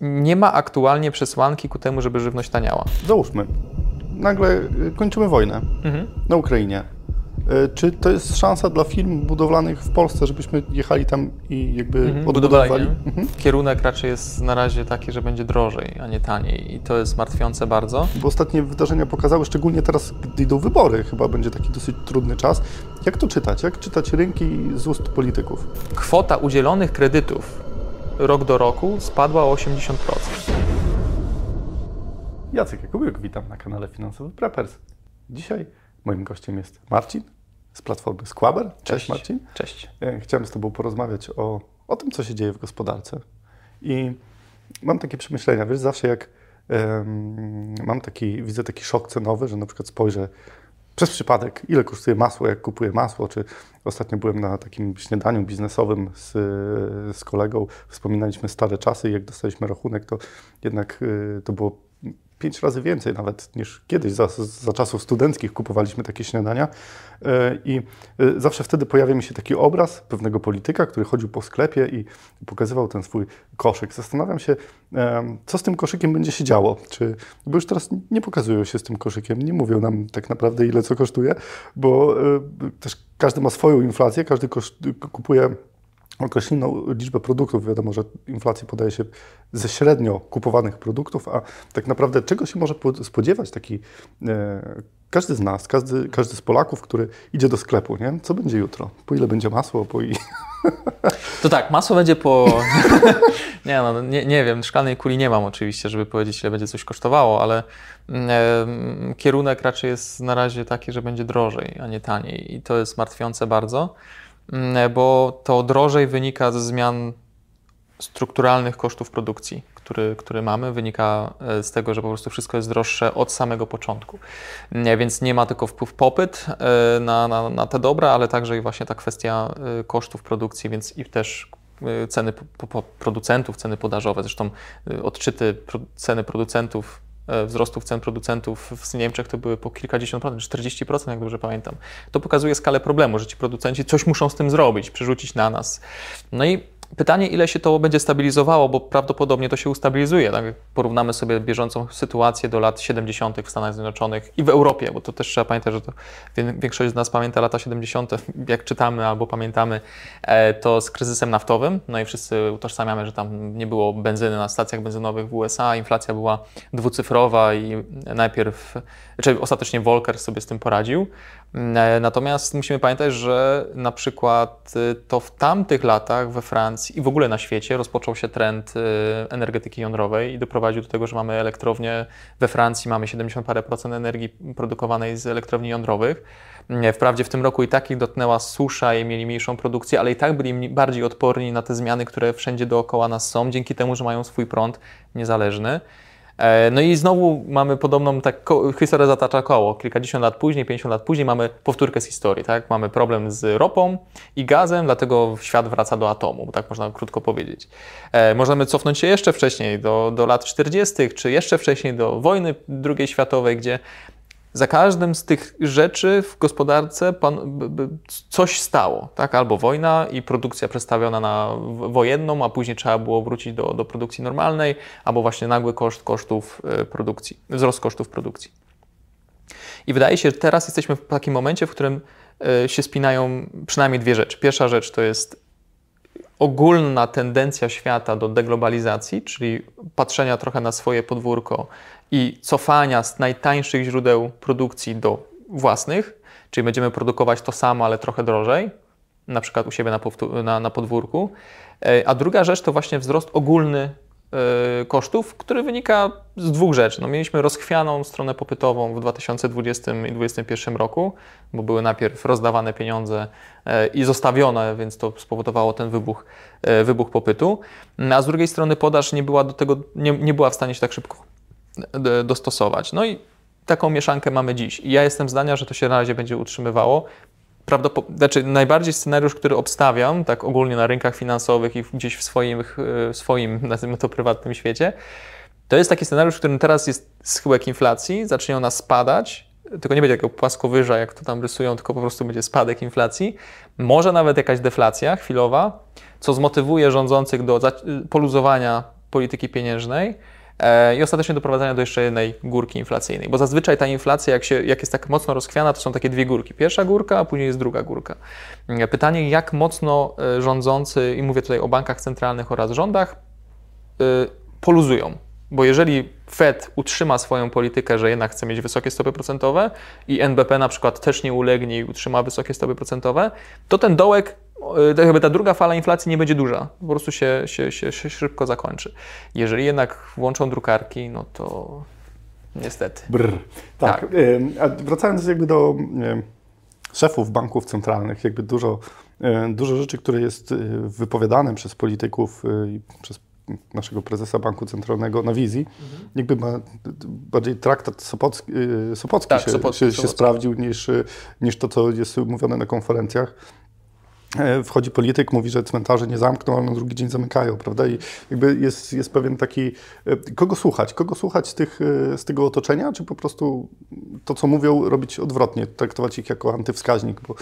Nie ma aktualnie przesłanki ku temu, żeby żywność taniała. Załóżmy, nagle y, kończymy wojnę mhm. na Ukrainie. Y, czy to jest szansa dla firm budowlanych w Polsce, żebyśmy jechali tam i jakby mhm, odbudowali? Mhm. Kierunek raczej jest na razie taki, że będzie drożej, a nie taniej i to jest martwiące bardzo. Bo ostatnie wydarzenia pokazały, szczególnie teraz, gdy idą wybory, chyba będzie taki dosyć trudny czas. Jak to czytać? Jak czytać rynki z ust polityków? Kwota udzielonych kredytów rok do roku spadła o 80%. Jacek Jakubiuk, witam na kanale Finansowy Preppers. Dzisiaj moim gościem jest Marcin z platformy Squaber. Cześć, Cześć Marcin. Cześć. E, chciałem z Tobą porozmawiać o, o tym, co się dzieje w gospodarce. I mam takie przemyślenia, wiesz, zawsze jak um, mam taki, widzę taki szok cenowy, że na przykład spojrzę przez przypadek, ile kosztuje masło, jak kupuję masło, czy ostatnio byłem na takim śniadaniu biznesowym z, z kolegą, wspominaliśmy stare czasy i jak dostaliśmy rachunek, to jednak y, to było pięć razy więcej nawet niż kiedyś, za, za czasów studenckich kupowaliśmy takie śniadania. E, I e, zawsze wtedy pojawia mi się taki obraz pewnego polityka, który chodził po sklepie i pokazywał ten swój koszyk. Zastanawiam się, co z tym koszykiem będzie się działo. Czy, bo już teraz nie pokazują się z tym koszykiem, nie mówią nam tak naprawdę ile co kosztuje, bo e, też każdy ma swoją inflację, każdy kupuje określoną liczbę produktów. Wiadomo, że inflacja podaje się ze średnio kupowanych produktów, a tak naprawdę czego się może spodziewać taki e, każdy z nas, każdy, każdy z Polaków, który idzie do sklepu, nie? Co będzie jutro? Po ile będzie masło? Po i... To tak, masło będzie po... nie, no, nie, nie wiem, szklanej kuli nie mam oczywiście, żeby powiedzieć, ile będzie coś kosztowało, ale e, kierunek raczej jest na razie taki, że będzie drożej, a nie taniej i to jest martwiące bardzo. Mm, bo to drożej wynika ze zmian strukturalnych kosztów produkcji, który, który mamy, wynika e, z tego, że po prostu wszystko jest droższe od samego początku. Więc nie ma tylko wpływ popyt e, na, na, na te dobra, ale także i właśnie ta kwestia e, kosztów produkcji, więc i też ceny producentów, ceny podażowe. Zresztą odczyty ceny producentów wzrostów cen producentów w Niemczech to były po kilkadziesiąt procent, 40%, jak dobrze pamiętam. To pokazuje skalę problemu, że ci producenci coś muszą z tym zrobić, przerzucić na nas. No i Pytanie, ile się to będzie stabilizowało, bo prawdopodobnie to się ustabilizuje. Tak? Porównamy sobie bieżącą sytuację do lat 70. w Stanach Zjednoczonych i w Europie, bo to też trzeba pamiętać, że większość z nas pamięta lata 70., jak czytamy albo pamiętamy, e, to z kryzysem naftowym. No i wszyscy utożsamiamy, że tam nie było benzyny na stacjach benzynowych w USA, inflacja była dwucyfrowa i najpierw, czyli znaczy ostatecznie Volcker sobie z tym poradził. E, natomiast musimy pamiętać, że na przykład y, to w tamtych latach we Francji i w ogóle na świecie rozpoczął się trend y, energetyki jądrowej i doprowadził do tego, że mamy elektrownie we Francji, mamy 70 parę procent energii produkowanej z elektrowni jądrowych. Wprawdzie w tym roku i tak ich dotknęła susza i mieli mniejszą produkcję, ale i tak byli bardziej odporni na te zmiany, które wszędzie dookoła nas są, dzięki temu, że mają swój prąd niezależny. E, no i znowu mamy podobną, tak, historia zatacza koło. Kilkadziesiąt lat później, 50 lat później mamy powtórkę z historii, tak? Mamy problem z ropą i gazem, dlatego świat wraca do atomu, tak można krótko powiedzieć. E, możemy cofnąć się jeszcze wcześniej, do, do lat 40., czy jeszcze wcześniej do wojny II światowej, gdzie za każdym z tych rzeczy w gospodarce pan, coś stało, tak? Albo wojna i produkcja przestawiona na wojenną, a później trzeba było wrócić do, do produkcji normalnej, albo właśnie nagły koszt kosztów e, produkcji, wzrost kosztów produkcji. I wydaje się, że teraz jesteśmy w takim momencie, w którym e, się spinają przynajmniej dwie rzeczy. Pierwsza rzecz to jest ogólna tendencja świata do deglobalizacji, czyli patrzenia trochę na swoje podwórko i cofania z najtańszych źródeł produkcji do własnych, czyli będziemy produkować to samo, ale trochę drożej, na przykład u siebie na, na, na podwórku. E, a druga rzecz to właśnie wzrost ogólny e, kosztów, który wynika z dwóch rzeczy. No, mieliśmy rozchwianą stronę popytową w 2020 i 2021 roku, bo były najpierw rozdawane pieniądze e, i zostawione, więc to spowodowało ten wybuch, wybuch popytu. A z drugiej strony podaż nie była do tego, nie, nie była w stanie się tak szybko dostosować. No i taką mieszankę mamy dziś. I ja jestem zdania, że to się na razie będzie utrzymywało. Prawdopod- znaczy, najbardziej scenariusz, który obstawiam, tak ogólnie na rynkach finansowych i gdzieś w swoim, w swoim nazwijmy to, prywatnym świecie, to jest taki scenariusz, w którym teraz jest schyłek inflacji, zacznie ona spadać, tylko nie będzie takiego płaskowyża, jak to tam rysują, tylko po prostu będzie spadek inflacji. Może nawet jakaś deflacja chwilowa, co zmotywuje rządzących do poluzowania polityki pieniężnej e, i ostatecznie doprowadzenia do jeszcze jednej górki inflacyjnej. Bo zazwyczaj ta inflacja, jak, się, jak jest tak mocno rozchwiana, to są takie dwie górki. Pierwsza górka, a później jest druga górka. Pytanie, jak mocno rządzący, i mówię tutaj o bankach centralnych oraz rządach, poluzują. Bo jeżeli Fed utrzyma swoją politykę, że jednak chce mieć wysokie stopy procentowe i NBP na przykład też nie ulegnie i utrzyma wysokie stopy procentowe, to ten dołek, jakby ta druga fala inflacji nie będzie duża, po prostu się, się, się, się szybko zakończy. Jeżeli jednak włączą drukarki, no to niestety. Brr. Tak. tak. A wracając jakby do szefów banków centralnych, jakby dużo, dużo rzeczy, które jest wypowiadane przez polityków i przez naszego prezesa Banku Centralnego na wizji, mhm. jakby ma bardziej traktat Sopocki, y, Sopocki tak, się, Sopocki, się, się sprawdził niż, niż to, co jest mówione na konferencjach. E, wchodzi polityk, mówi, że cmentarze nie zamkną, ale na drugi dzień zamykają, prawda? I jakby jest, jest pewien taki, e, kogo słuchać? Kogo słuchać z, tych, e, z tego otoczenia, czy po prostu to, co mówią, robić odwrotnie, traktować ich jako antywskaźnik? Bo,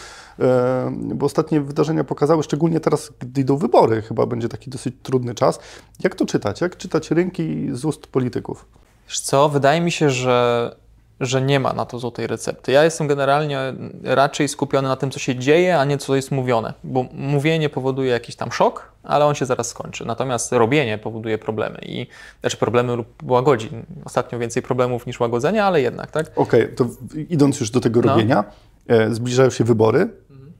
bo ostatnie wydarzenia pokazały, szczególnie teraz, gdy idą wybory, chyba będzie taki dosyć trudny czas. Jak to czytać? Jak czytać rynki z ust polityków? Wiesz co, wydaje mi się, że że nie ma na to złotej recepty. Ja jestem generalnie raczej skupiony na tym, co się dzieje, a nie co jest mówione, bo mówienie powoduje jakiś tam szok, ale on się zaraz skończy. Natomiast robienie powoduje problemy i znaczy problemy lub łagodzi. Ostatnio więcej problemów niż łagodzenia, ale jednak, tak? Okej, okay, to idąc już do tego no. robienia, e, zbliżają się wybory, mhm.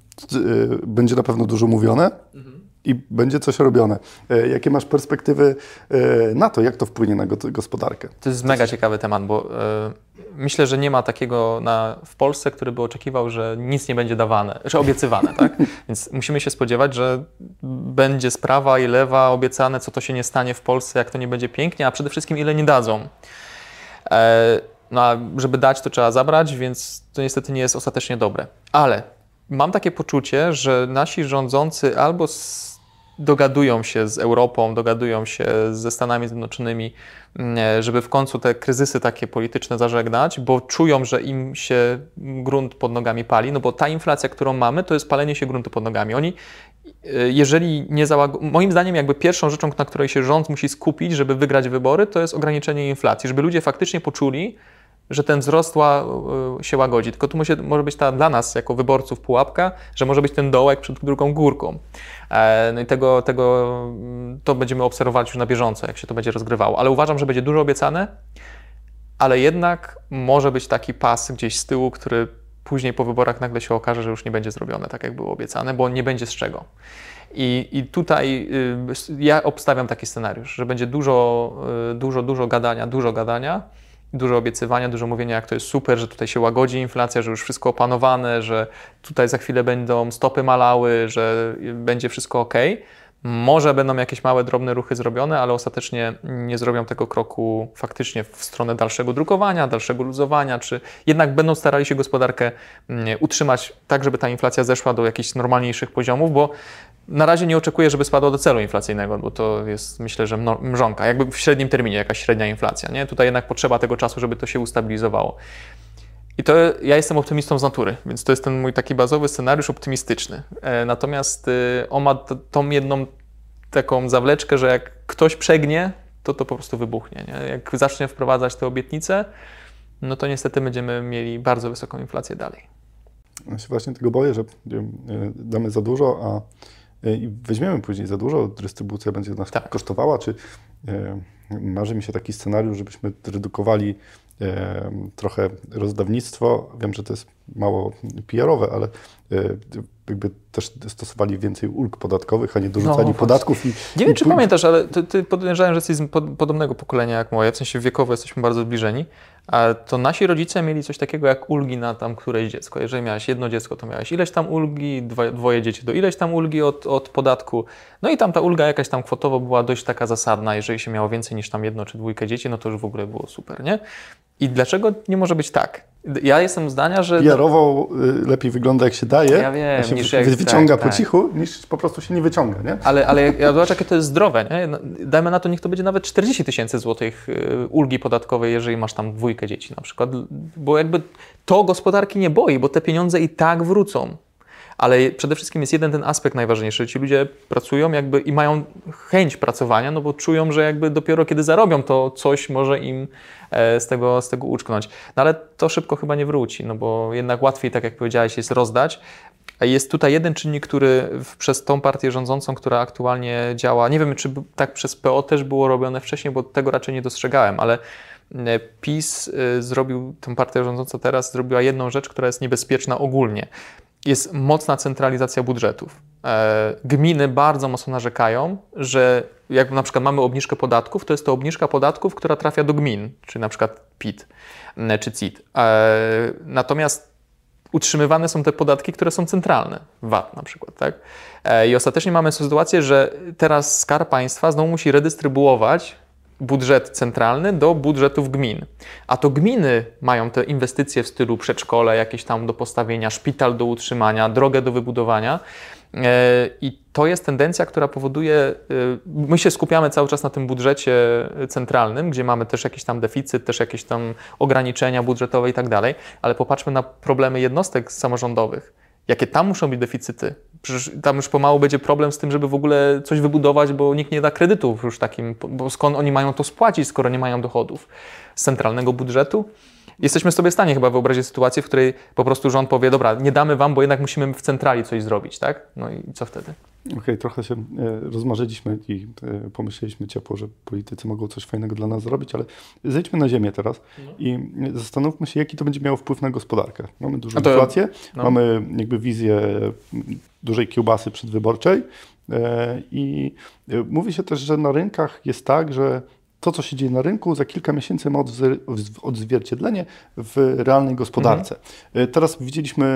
E, będzie na pewno dużo mówione. Mhm i będzie coś robione. E, jakie masz perspektywy e, na to, jak to wpłynie na gospodarkę? To jest mega ciekawy temat, bo e, myślę, że nie ma takiego na, w Polsce, który by oczekiwał, że nic nie będzie dawane, że obiecywane, tak? Więc musimy się spodziewać, że będzie sprawa i lewa obiecane, co to się nie stanie w Polsce, jak to nie będzie pięknie, a przede wszystkim ile nie dadzą. No a żeby dać, to trzeba zabrać, więc to niestety nie jest ostatecznie dobre. Ale mam takie poczucie, że nasi rządzący albo dogadują się z Europą, dogadują się ze Stanami Zjednoczonymi, mm, żeby w końcu te kryzysy takie polityczne zażegnać, bo czują, że im się grunt pod nogami pali, no bo ta inflacja, którą mamy, to jest palenie się gruntu pod nogami. Oni, y, jeżeli nie załagodzą, moim zdaniem jakby pierwszą rzeczą, na której się rząd musi skupić, żeby wygrać wybory, to jest ograniczenie inflacji, żeby ludzie faktycznie poczuli, że ten wzrost y, się łagodzi. Tylko tu musi, może być ta dla nas, jako wyborców, pułapka, że może być ten dołek przed drugą górką. E, no i tego, tego mm, to będziemy obserwować już na bieżąco, jak się to będzie rozgrywało. Ale uważam, że będzie dużo obiecane, ale jednak może być taki pas gdzieś z tyłu, który później po wyborach nagle się okaże, że już nie będzie zrobione tak, jak było obiecane, bo nie będzie z czego. I, I tutaj y, ja obstawiam taki scenariusz, że będzie dużo, y, dużo, dużo gadania, dużo gadania, dużo obiecywania, dużo mówienia, jak to jest super, że tutaj się łagodzi inflacja, że już wszystko opanowane, że tutaj za chwilę będą stopy malały, że będzie wszystko ok. Może będą jakieś małe, drobne ruchy zrobione, ale ostatecznie nie zrobią tego kroku faktycznie w stronę dalszego drukowania, dalszego luzowania, czy jednak będą starali się gospodarkę mm, utrzymać tak, żeby ta inflacja zeszła do jakichś normalniejszych poziomów, bo na razie nie oczekuję, żeby spadło do celu inflacyjnego, bo to jest myślę, że mrzonka, jakby w średnim terminie jakaś średnia inflacja. Nie? Tutaj jednak potrzeba tego czasu, żeby to się ustabilizowało. I to ja jestem optymistą z natury, więc to jest ten mój taki bazowy scenariusz optymistyczny. E, natomiast y, on ma tą jedną taką zawleczkę, że jak ktoś przegnie, to to po prostu wybuchnie. Nie? Jak zacznie wprowadzać te obietnice, no to niestety będziemy mieli bardzo wysoką inflację dalej. Ja się właśnie tego boję, że damy za dużo, a i weźmiemy później za dużo, dystrybucja będzie nas tak. kosztowała, czy e, marzy mi się taki scenariusz, żebyśmy redukowali e, trochę rozdawnictwo. Wiem, że to jest mało PR-owe, ale e, jakby też stosowali więcej ulg podatkowych, a nie dorzucali no, podatków. I, nie wiem, czy pamiętasz, ale ty, ty podejrzewam, że jesteś z podobnego pokolenia jak moje, w sensie wiekowo jesteśmy bardzo zbliżeni, to nasi rodzice mieli coś takiego jak ulgi na tam któreś dziecko. Jeżeli miałeś jedno dziecko, to miałeś ileś tam ulgi, dwoje dzieci do ileś tam ulgi od, od podatku. No i tam ta ulga jakaś tam kwotowo była dość taka zasadna. Jeżeli się miało więcej niż tam jedno czy dwójkę dzieci, no to już w ogóle było super, nie? I dlaczego nie może być tak? Ja jestem zdania, że. Jarowo y, lepiej wygląda, jak się daje. Ja wiem, się niż jak, wyciąga tak, po tak. cichu, niż po prostu się nie wyciąga. Nie? Ale, ale ja zobacz, jakie to jest zdrowe. Nie? No, dajmy na to, niech to będzie nawet 40 tysięcy złotych y, ulgi podatkowej, jeżeli masz tam dwójkę dzieci na przykład. Bo jakby to gospodarki nie boi, bo te pieniądze i tak wrócą. Ale przede wszystkim jest jeden ten aspekt najważniejszy. Ci ludzie pracują jakby i mają chęć pracowania, no bo czują, że jakby dopiero kiedy zarobią, to coś może im e, z tego, z tego uczknąć. No ale to szybko chyba nie wróci, no bo jednak łatwiej, tak jak powiedziałeś, jest rozdać. Jest tutaj jeden czynnik, który przez tą partię rządzącą, która aktualnie działa, nie wiem, czy tak przez PO też było robione wcześniej, bo tego raczej nie dostrzegałem, ale e, PiS e, zrobił, tę partię rządzącą teraz zrobiła jedną rzecz, która jest niebezpieczna ogólnie. Jest mocna centralizacja budżetów. E, gminy bardzo mocno narzekają, że jak na przykład mamy obniżkę podatków, to jest to obniżka podatków, która trafia do gmin, czyli na przykład PIT czy CIT. Natomiast utrzymywane są te podatki, które są centralne, VAT na przykład, tak? E, I ostatecznie mamy sytuację, że teraz Skarb Państwa znowu musi redystrybuować budżet centralny do budżetów gmin. A to gminy mają te inwestycje w stylu przedszkole, jakieś tam do postawienia, szpital do utrzymania, drogę do wybudowania. E, I to jest tendencja, która powoduje, e, my się skupiamy cały czas na tym budżecie centralnym, gdzie mamy też jakiś tam deficyt, też jakieś tam ograniczenia budżetowe i tak dalej, ale popatrzmy na problemy jednostek samorządowych. Jakie tam muszą być deficyty? Przecież tam już pomału będzie problem z tym, żeby w ogóle coś wybudować, bo nikt nie da kredytów już takim, bo skąd oni mają to spłacić, skoro nie mają dochodów z centralnego budżetu? jesteśmy sobie w stanie chyba wyobrazić sytuację, w której po prostu rząd powie, dobra, nie damy wam, bo jednak musimy w centrali coś zrobić, tak? No i co wtedy? Okej, okay, trochę się e, rozmarzyliśmy i e, pomyśleliśmy ciepło, że politycy mogą coś fajnego dla nas zrobić, ale zejdźmy na ziemię teraz no. i zastanówmy się, jaki to będzie miało wpływ na gospodarkę. Mamy dużą to, inflację, no. mamy jakby wizję dużej kiełbasy przedwyborczej e, i mówi się też, że na rynkach jest tak, że to, co się dzieje na rynku, za kilka miesięcy ma odzwierciedlenie w realnej gospodarce. Mhm. Teraz widzieliśmy,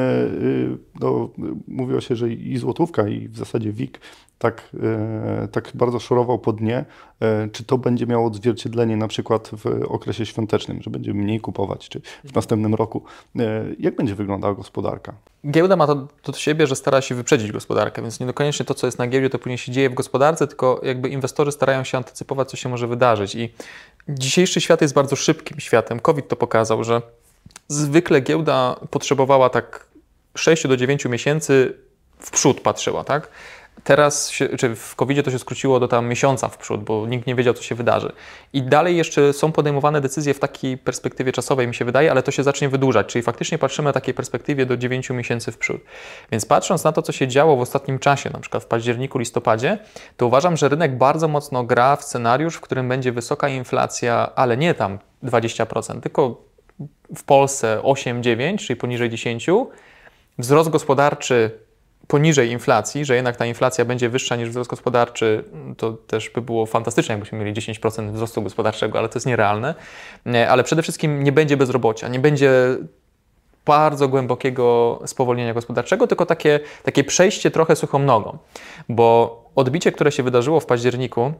y, no, mówiło się, że i złotówka, i w zasadzie WIG tak, e, tak bardzo szorował po dnie, e, czy to będzie miało odzwierciedlenie na przykład w okresie świątecznym, że będzie mniej kupować, czy w następnym roku. E, jak będzie wyglądała gospodarka? Giełda ma to, do siebie, że stara się wyprzedzić gospodarkę, więc nie koniecznie to, co jest na giełdzie, to później się dzieje w gospodarce, tylko jakby inwestorzy starają się antycypować, co się może wydarzyć. I dzisiejszy świat jest bardzo szybkim światem. COVID to pokazał, że zwykle giełda potrzebowała tak 6 do 9 miesięcy w przód patrzyła, tak? Teraz, się, czy w covid to się skróciło do tam miesiąca w przód, bo nikt nie wiedział, co się wydarzy. I dalej jeszcze są podejmowane decyzje w takiej perspektywie czasowej, mi się wydaje, ale to się zacznie wydłużać, czyli faktycznie patrzymy na takiej perspektywie do 9 miesięcy w przód. Więc patrząc na to, co się działo w ostatnim czasie, na przykład w październiku, listopadzie, to uważam, że rynek bardzo mocno gra w scenariusz, w którym będzie wysoka inflacja, ale nie tam 20%, tylko w Polsce 8-9, czyli poniżej 10, wzrost gospodarczy poniżej inflacji, że jednak ta inflacja będzie wyższa niż wzrost gospodarczy, to też by było fantastyczne, jakbyśmy mieli 10% wzrostu gospodarczego, ale to jest nierealne. Ale przede wszystkim nie będzie bezrobocia, nie będzie bardzo głębokiego spowolnienia gospodarczego, tylko takie, takie przejście trochę suchą nogą. Bo odbicie, które się wydarzyło w październiku,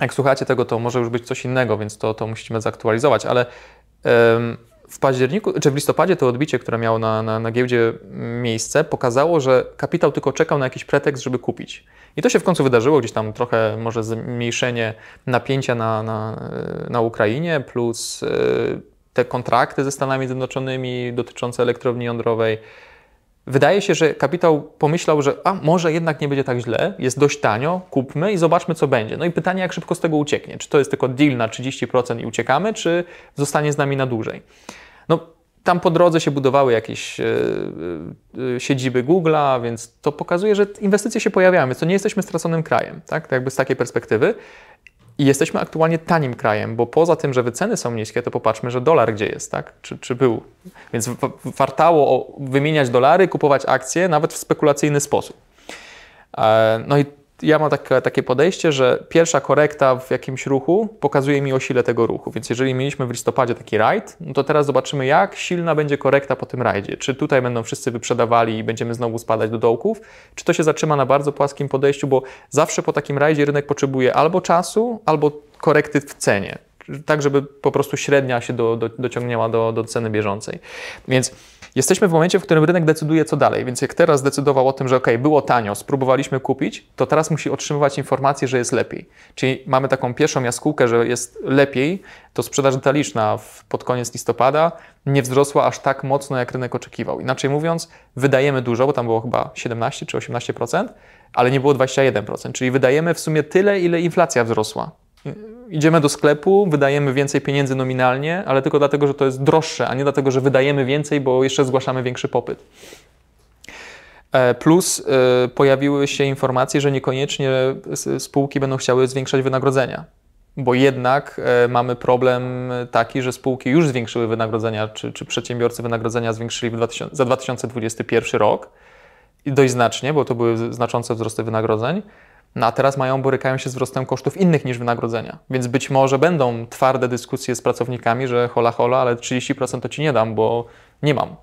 jak słuchacie tego, to może już być coś innego, więc to, to musimy zaktualizować, ale w październiku, czy w listopadzie to odbicie, które miało na, na, na giełdzie miejsce, pokazało, że kapitał tylko czekał na jakiś pretekst, żeby kupić. I to się w końcu wydarzyło, gdzieś tam trochę może zmniejszenie napięcia na, na, na Ukrainie, plus e, te kontrakty ze Stanami Zjednoczonymi dotyczące elektrowni jądrowej. Wydaje się, że kapitał pomyślał, że a może jednak nie będzie tak źle, jest dość tanio, kupmy i zobaczmy, co będzie. No i pytanie, jak szybko z tego ucieknie. Czy to jest tylko deal na 30% i uciekamy, czy zostanie z nami na dłużej? No, tam po drodze się budowały jakieś yy, yy, siedziby Google'a, więc to pokazuje, że inwestycje się pojawiają, więc to nie jesteśmy straconym krajem, tak? tak jakby z takiej perspektywy. I jesteśmy aktualnie tanim krajem, bo poza tym, że wyceny są niskie, to popatrzmy, że dolar gdzie jest, tak? Czy, czy był. Więc wartało wymieniać dolary, kupować akcje, nawet w spekulacyjny sposób. E, no i ja mam tak, takie podejście, że pierwsza korekta w jakimś ruchu pokazuje mi o sile tego ruchu. Więc jeżeli mieliśmy w listopadzie taki rajd, no to teraz zobaczymy, jak silna będzie korekta po tym rajdzie. Czy tutaj będą wszyscy wyprzedawali i będziemy znowu spadać do dołków, czy to się zatrzyma na bardzo płaskim podejściu, bo zawsze po takim rajdzie rynek potrzebuje albo czasu, albo korekty w cenie. tak żeby po prostu średnia się do, do, dociągnęła do, do ceny bieżącej. Więc Jesteśmy w momencie, w którym rynek decyduje co dalej, więc jak teraz decydował o tym, że ok, było tanio, spróbowaliśmy kupić, to teraz musi otrzymywać informację, że jest lepiej. Czyli mamy taką pierwszą jaskółkę, że jest lepiej, to sprzedaż detaliczna pod koniec listopada nie wzrosła aż tak mocno, jak rynek oczekiwał. Inaczej mówiąc, wydajemy dużo, bo tam było chyba 17 czy 18%, ale nie było 21%, czyli wydajemy w sumie tyle, ile inflacja wzrosła idziemy do sklepu, wydajemy więcej pieniędzy nominalnie, ale tylko dlatego, że to jest droższe, a nie dlatego, że wydajemy więcej, bo jeszcze zgłaszamy większy popyt. E, plus e, pojawiły się informacje, że niekoniecznie spółki będą chciały zwiększać wynagrodzenia, bo jednak e, mamy problem taki, że spółki już zwiększyły wynagrodzenia, czy, czy przedsiębiorcy wynagrodzenia zwiększyli 2000, za 2021 rok dość znacznie, bo to były znaczące wzrosty wynagrodzeń. No a teraz mają, borykają się z wzrostem kosztów innych niż wynagrodzenia. Więc być może będą twarde dyskusje z pracownikami, że hola hola, ale 30% to ci nie dam, bo nie mam.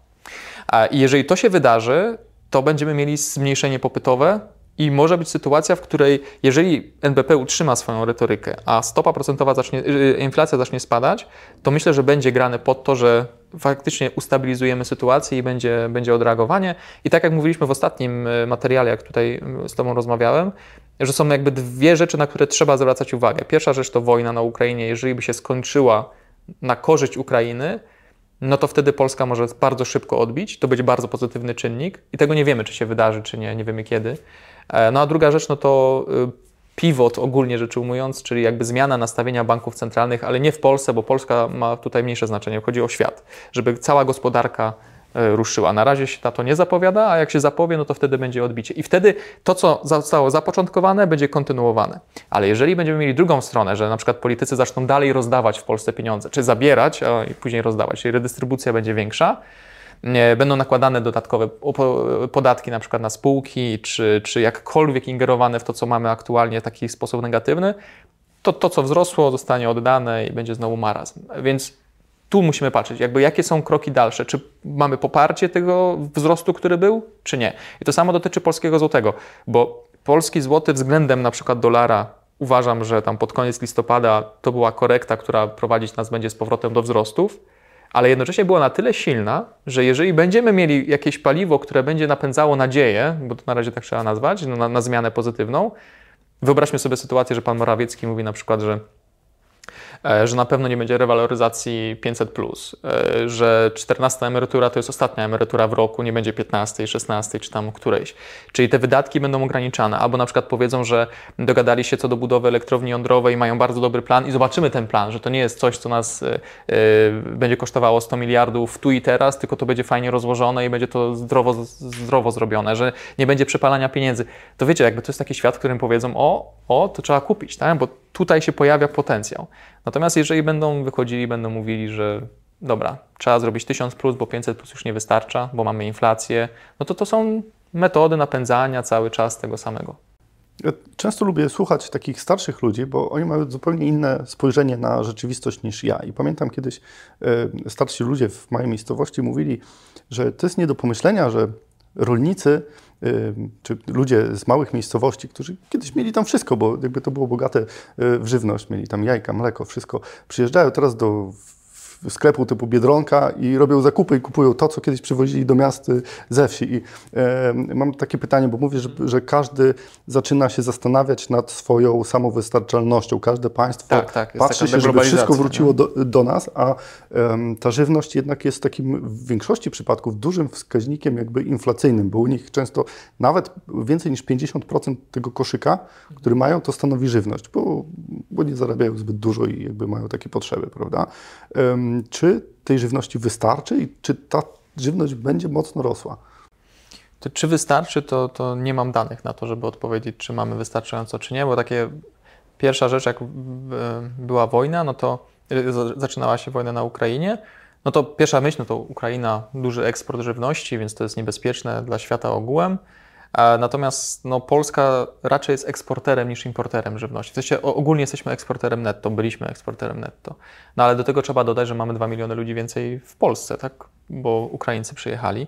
I jeżeli to się wydarzy, to będziemy mieli zmniejszenie popytowe, i może być sytuacja, w której jeżeli NBP utrzyma swoją retorykę, a stopa procentowa zacznie, y, inflacja zacznie spadać, to myślę, że będzie grane pod to, że faktycznie ustabilizujemy sytuację i będzie, będzie odreagowanie. I tak jak mówiliśmy w ostatnim y, materiale, jak tutaj z Tobą rozmawiałem, że są jakby dwie rzeczy, na które trzeba zwracać uwagę. Pierwsza rzecz to wojna na Ukrainie. Jeżeli by się skończyła na korzyść Ukrainy, no to wtedy Polska może bardzo szybko odbić. To będzie bardzo pozytywny czynnik i tego nie wiemy, czy się wydarzy, czy nie, nie wiemy kiedy. E, no a druga rzecz, no to y, pivot ogólnie rzecz ujmując, czyli jakby zmiana nastawienia banków centralnych, ale nie w Polsce, bo Polska ma tutaj mniejsze znaczenie, chodzi o świat, żeby cała gospodarka e, ruszyła. Na razie się to nie zapowiada, a jak się zapowie, no to wtedy będzie odbicie. I wtedy to, co zostało zapoczątkowane, będzie kontynuowane. Ale jeżeli będziemy mieli drugą stronę, że na przykład politycy zaczną dalej rozdawać w Polsce pieniądze, czy zabierać, a później rozdawać, czyli redystrybucja będzie większa, będą nakładane dodatkowe podatki na przykład na spółki, czy, czy jakkolwiek ingerowane w to, co mamy aktualnie w taki sposób negatywny, to to, co wzrosło, zostanie oddane i będzie znowu marazm. Więc tu musimy patrzeć, jakby jakie są kroki dalsze. Czy mamy poparcie tego wzrostu, który był, czy nie. I to samo dotyczy polskiego złotego, bo polski złoty względem na przykład dolara uważam, że tam pod koniec listopada to była korekta, która prowadzić nas będzie z powrotem do wzrostów ale jednocześnie była na tyle silna, że jeżeli będziemy mieli jakieś paliwo, które będzie napędzało nadzieję, bo to na razie tak trzeba nazwać, no na, na zmianę pozytywną, wyobraźmy sobie sytuację, że pan Morawiecki mówi na przykład, że że na pewno nie będzie rewaloryzacji 500, e, że 14 emerytura to jest ostatnia emerytura w roku, nie będzie 15, 16 czy tam którejś. Czyli te wydatki będą ograniczane, albo na przykład powiedzą, że dogadali się co do budowy elektrowni jądrowej, mają bardzo dobry plan i zobaczymy ten plan, że to nie jest coś, co nas e, będzie kosztowało 100 miliardów tu i teraz, tylko to będzie fajnie rozłożone i będzie to zdrowo, zdrowo zrobione, że nie będzie przepalania pieniędzy. To wiecie, jakby to jest taki świat, w którym powiedzą, o, o, to trzeba kupić, tak? bo tutaj się pojawia potencjał. Natomiast jeżeli będą wychodzili, będą mówili, że dobra, trzeba zrobić 1000 plus, bo 500 plus już nie wystarcza, bo mamy inflację, no to to są metody napędzania cały czas tego samego. Ja często lubię słuchać takich starszych ludzi, bo oni mają zupełnie inne spojrzenie na rzeczywistość niż ja. I pamiętam kiedyś e, starsi ludzie w mojej miejscowości mówili, że to jest nie do pomyślenia, że rolnicy czy ludzie z małych miejscowości, którzy kiedyś mieli tam wszystko, bo jakby to było bogate y, w żywność, mieli tam jajka, mleko, wszystko, przyjeżdżają teraz do sklepu typu Biedronka i robią zakupy i kupują to, co kiedyś przywozili do miast ze wsi. I e, mam takie pytanie, bo mówię, że, że, każdy zaczyna się zastanawiać nad swoją samowystarczalnością. Każde państwo tak, tak, patrzy się, żeby wszystko wróciło do, do, nas, a ta żywność jednak jest takim w większości przypadków dużym wskaźnikiem jakby inflacyjnym, bo u nich często nawet więcej niż 50% tego koszyka, który mają, to stanowi żywność, bo, bo nie zarabiają zbyt dużo i jakby mają takie potrzeby, prawda? E, czy tej żywności wystarczy i czy ta żywność będzie mocno rosła? To czy wystarczy, to, to nie mam danych na to, żeby odpowiedzieć, czy mamy wystarczająco, czy nie, bo takie pierwsza rzecz, jak była wojna, no to y, zaczynała się wojna na Ukrainie, no to pierwsza myśl, no to Ukraina, duży eksport żywności, więc to jest niebezpieczne dla świata ogółem. Natomiast no, Polska raczej jest eksporterem niż importerem żywności. W sensie ogólnie jesteśmy eksporterem netto, byliśmy eksporterem netto. No ale do tego trzeba dodać, że mamy 2 miliony ludzi więcej w Polsce, tak? bo Ukraińcy przyjechali.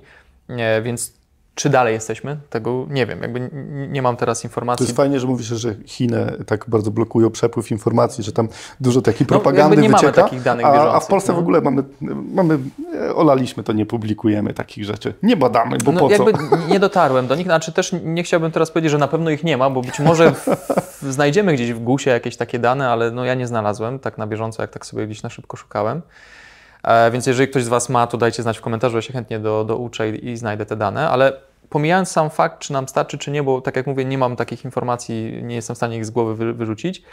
Więc Czy dalej jesteśmy? Tego nie wiem. Jakby nie mam teraz informacji. To jest fajnie, że mówisz, że Chiny tak bardzo blokują przepływ informacji, że tam dużo takiej propagandy no, nie wycieka. Mamy takich danych a, a w Polsce no. w ogóle mamy, mamy, e, olaliśmy to, nie publikujemy takich rzeczy. Nie badamy, bo no, po jakby co? nie dotarłem do nich. Znaczy też nie chciałbym teraz powiedzieć, że na pewno ich nie ma, bo być może w, w, znajdziemy gdzieś w GUS-ie jakieś takie dane, ale no ja nie znalazłem tak na bieżąco, jak tak sobie gdzieś na szybko szukałem. E, więc jeżeli ktoś z Was ma, to dajcie znać w komentarzu, ja się chętnie do, do uczę i, i znajdę te dane, ale pomijając sam fakt, czy nam starczy, czy nie, bo tak jak mówię, nie mam takich informacji, nie jestem w stanie ich z głowy wy, wyrzucić,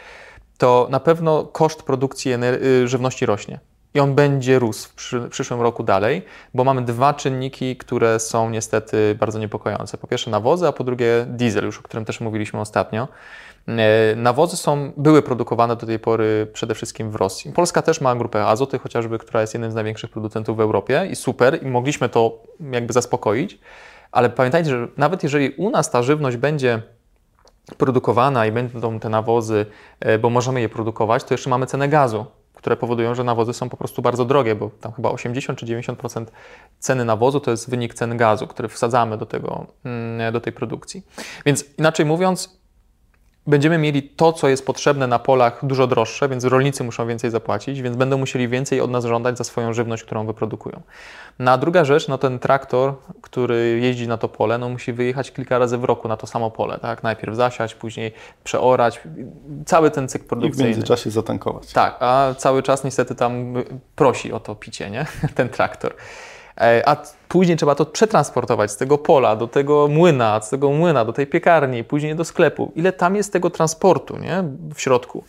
to na pewno koszt produkcji y, żywności rośnie. I on będzie rósł w, przy, przyszłym roku dalej, bo mamy dwa czynniki, które są niestety bardzo niepokojące. Po pierwsze nawozy, a po drugie diesel, już o którym też mówiliśmy ostatnio. E, nawozy są, były produkowane do tej pory przede wszystkim w Rosji. Polska też ma grupę Azoty, chociażby, która jest jednym z największych producentów w Europie i super, i mogliśmy to jakby zaspokoić, ale pamiętajcie, że nawet jeżeli u nas ta żywność będzie produkowana i będą te nawozy, e, bo możemy je produkować, to jeszcze mamy cenę gazu, które powodują, że nawozy są po prostu bardzo drogie, bo tam chyba 80 czy 90% ceny nawozu to jest wynik cen gazu, który wsadzamy do, tego, mm, do tej produkcji. Więc inaczej mówiąc, będziemy mieli to, co jest potrzebne na polach dużo droższe, więc rolnicy muszą więcej zapłacić, więc będą musieli więcej od nas żądać za swoją żywność, którą wyprodukują. No a druga rzecz, no ten traktor, który jeździ na to pole, no musi wyjechać kilka razy w roku na to samo pole, tak? Najpierw zasiać, później przeorać, cały ten cykl produkcyjny. I w międzyczasie zatankować. Tak, a cały czas niestety tam prosi o to picie, nie? ten traktor. E, a później trzeba to przetransportować z tego pola do tego młyna, z tego młyna do tej piekarni, później do sklepu. Ile tam jest tego transportu nie? w środku?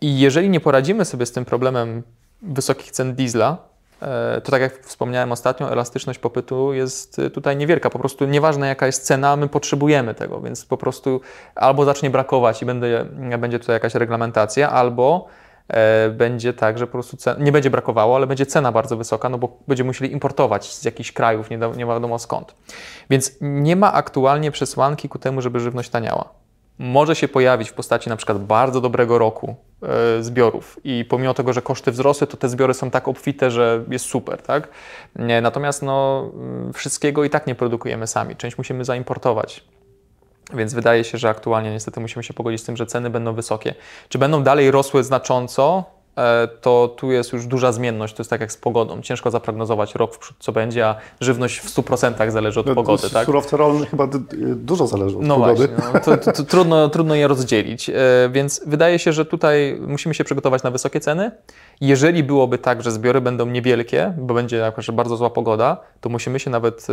I jeżeli nie poradzimy sobie z tym problemem wysokich cen diesla, e, to tak jak wspomniałem ostatnio, elastyczność popytu jest tutaj niewielka. Po prostu nieważne jaka jest cena, my potrzebujemy tego, więc po prostu albo zacznie brakować i będzie, będzie tutaj jakaś reglamentacja, albo E, będzie tak, że po prostu cen, nie będzie brakowało, ale będzie cena bardzo wysoka, no bo będziemy musieli importować z jakichś krajów, nie, nie wiadomo skąd. Więc nie ma aktualnie przesłanki ku temu, żeby żywność taniała. Może się pojawić w postaci na przykład bardzo dobrego roku e, zbiorów i pomimo tego, że koszty wzrosły, to te zbiory są tak obfite, że jest super, tak? Natomiast no, wszystkiego i tak nie produkujemy sami, część musimy zaimportować. Więc wydaje się, że aktualnie niestety musimy się pogodzić z tym, że ceny będą wysokie. Czy będą dalej rosły znacząco? E, to tu jest już duża zmienność, to jest tak jak z pogodą. Ciężko zaprognozować rok w przód, co będzie, a żywność w 100% zależy od no, pogody. Tak? Surowce rolne chyba dużo zależy od no pogody. Właśnie, no, to, to, to trudno, trudno je rozdzielić, e, więc wydaje się, że tutaj musimy się przygotować na wysokie ceny. Jeżeli byłoby tak, że zbiory będą niewielkie, bo będzie jakaś bardzo zła pogoda, to musimy się nawet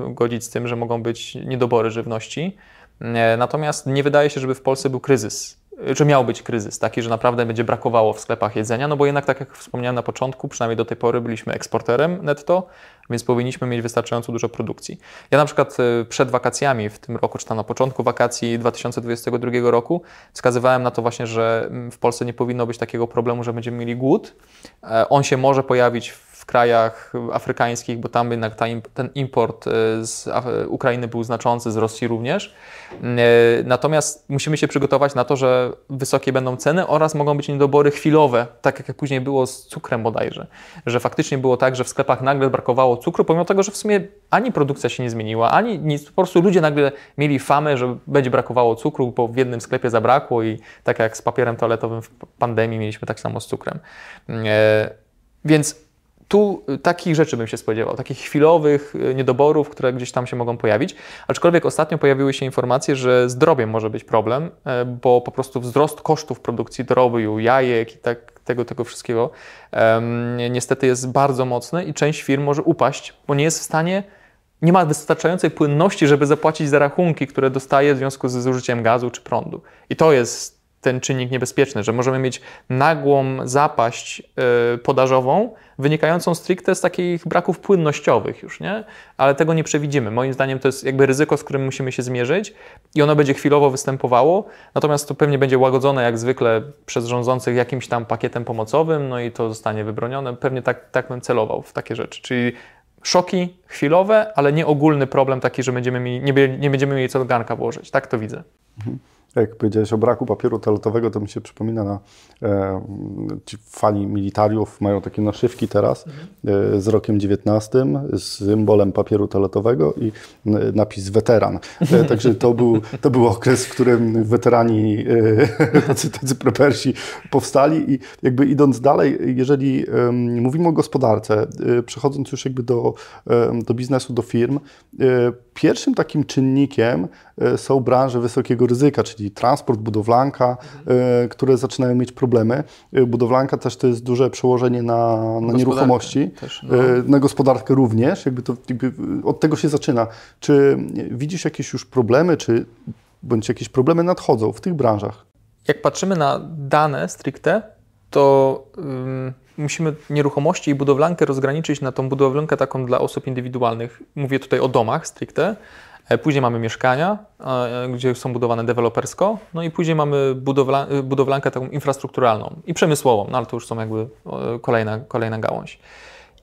e, godzić z tym, że mogą być niedobory żywności. E, natomiast nie wydaje się, żeby w Polsce był kryzys, że miał być kryzys taki, że naprawdę będzie brakowało w sklepach jedzenia, no bo jednak, tak jak wspomniałem na początku, przynajmniej do tej pory byliśmy eksporterem netto, więc powinniśmy mieć wystarczająco dużo produkcji. Ja na przykład e, przed wakacjami w tym roku, czy tam na początku wakacji 2022 roku, wskazywałem na to właśnie, że mm, w Polsce nie powinno być takiego problemu, że będziemy mieli głód. E, on się może pojawić w w krajach afrykańskich, bo tam jednak ten import e, z Ukrainy był znaczący, z Rosji również. E, natomiast musimy się przygotować na to, że wysokie będą ceny oraz mogą być niedobory chwilowe, tak jak później było z cukrem bodajże. Że faktycznie było tak, że w sklepach nagle brakowało cukru, pomimo tego, że w sumie ani produkcja się nie zmieniła, ani nic. Po prostu ludzie nagle mieli famę, że będzie brakowało cukru, bo w jednym sklepie zabrakło i tak jak z papierem toaletowym w pandemii mieliśmy tak samo z cukrem. E, więc tu y, takich rzeczy bym się spodziewał, takich chwilowych y, niedoborów, które gdzieś tam się mogą pojawić. Aczkolwiek ostatnio pojawiły się informacje, że z może być problem, e, bo po prostu wzrost kosztów produkcji drobiu, jajek i tak, tego, tego wszystkiego um, niestety jest bardzo mocny i część firm może upaść, bo nie jest w stanie nie ma wystarczającej płynności, żeby zapłacić za rachunki, które dostaje w związku ze zużyciem gazu czy prądu. I to jest ten czynnik niebezpieczny, że możemy mieć nagłą zapaść y, podażową wynikającą stricte z takich braków płynnościowych już, nie? Ale tego nie przewidzimy. Moim zdaniem to jest jakby ryzyko, z którym musimy się zmierzyć i ono będzie chwilowo występowało, natomiast to pewnie będzie łagodzone jak zwykle przez rządzących jakimś tam pakietem pomocowym, no i to zostanie wybronione. Pewnie tak, tak bym celował w takie rzeczy, czyli szoki chwilowe, ale nie ogólny problem taki, że będziemy mieli, nie, nie będziemy mieli co do garnka włożyć. Tak to widzę. Mhm. Jak powiedziałeś o braku papieru toaletowego, to mi się przypomina na e, ci fani militariów mają takie naszywki teraz e, z rokiem 19 z symbolem papieru toaletowego i napis weteran. E, także to był, to był okres, w którym weterani, e, tacy, tacy prepersi powstali i jakby idąc dalej, jeżeli e, mówimy o gospodarce, e, przechodząc już jakby do, do biznesu, do firm, pierwszym takim czynnikiem są branże wysokiego ryzyka, czyli transport, budowlanka, mhm. które zaczynają mieć problemy. Budowlanka też to jest duże przełożenie na, na nieruchomości, też, no. na gospodarkę również, jakby to jakby od tego się zaczyna. Czy widzisz jakieś już problemy, czy bądź jakieś problemy nadchodzą w tych branżach? Jak patrzymy na dane stricte, to musimy nieruchomości i budowlankę rozgraniczyć na tą budowlankę taką dla osób indywidualnych. Mówię tutaj o domach stricte. E, później mamy mieszkania, e, gdzie są budowane dewelopersko, no i później mamy budowla, budowlankę taką infrastrukturalną i przemysłową, no ale to już są jakby kolejna, kolejna gałąź.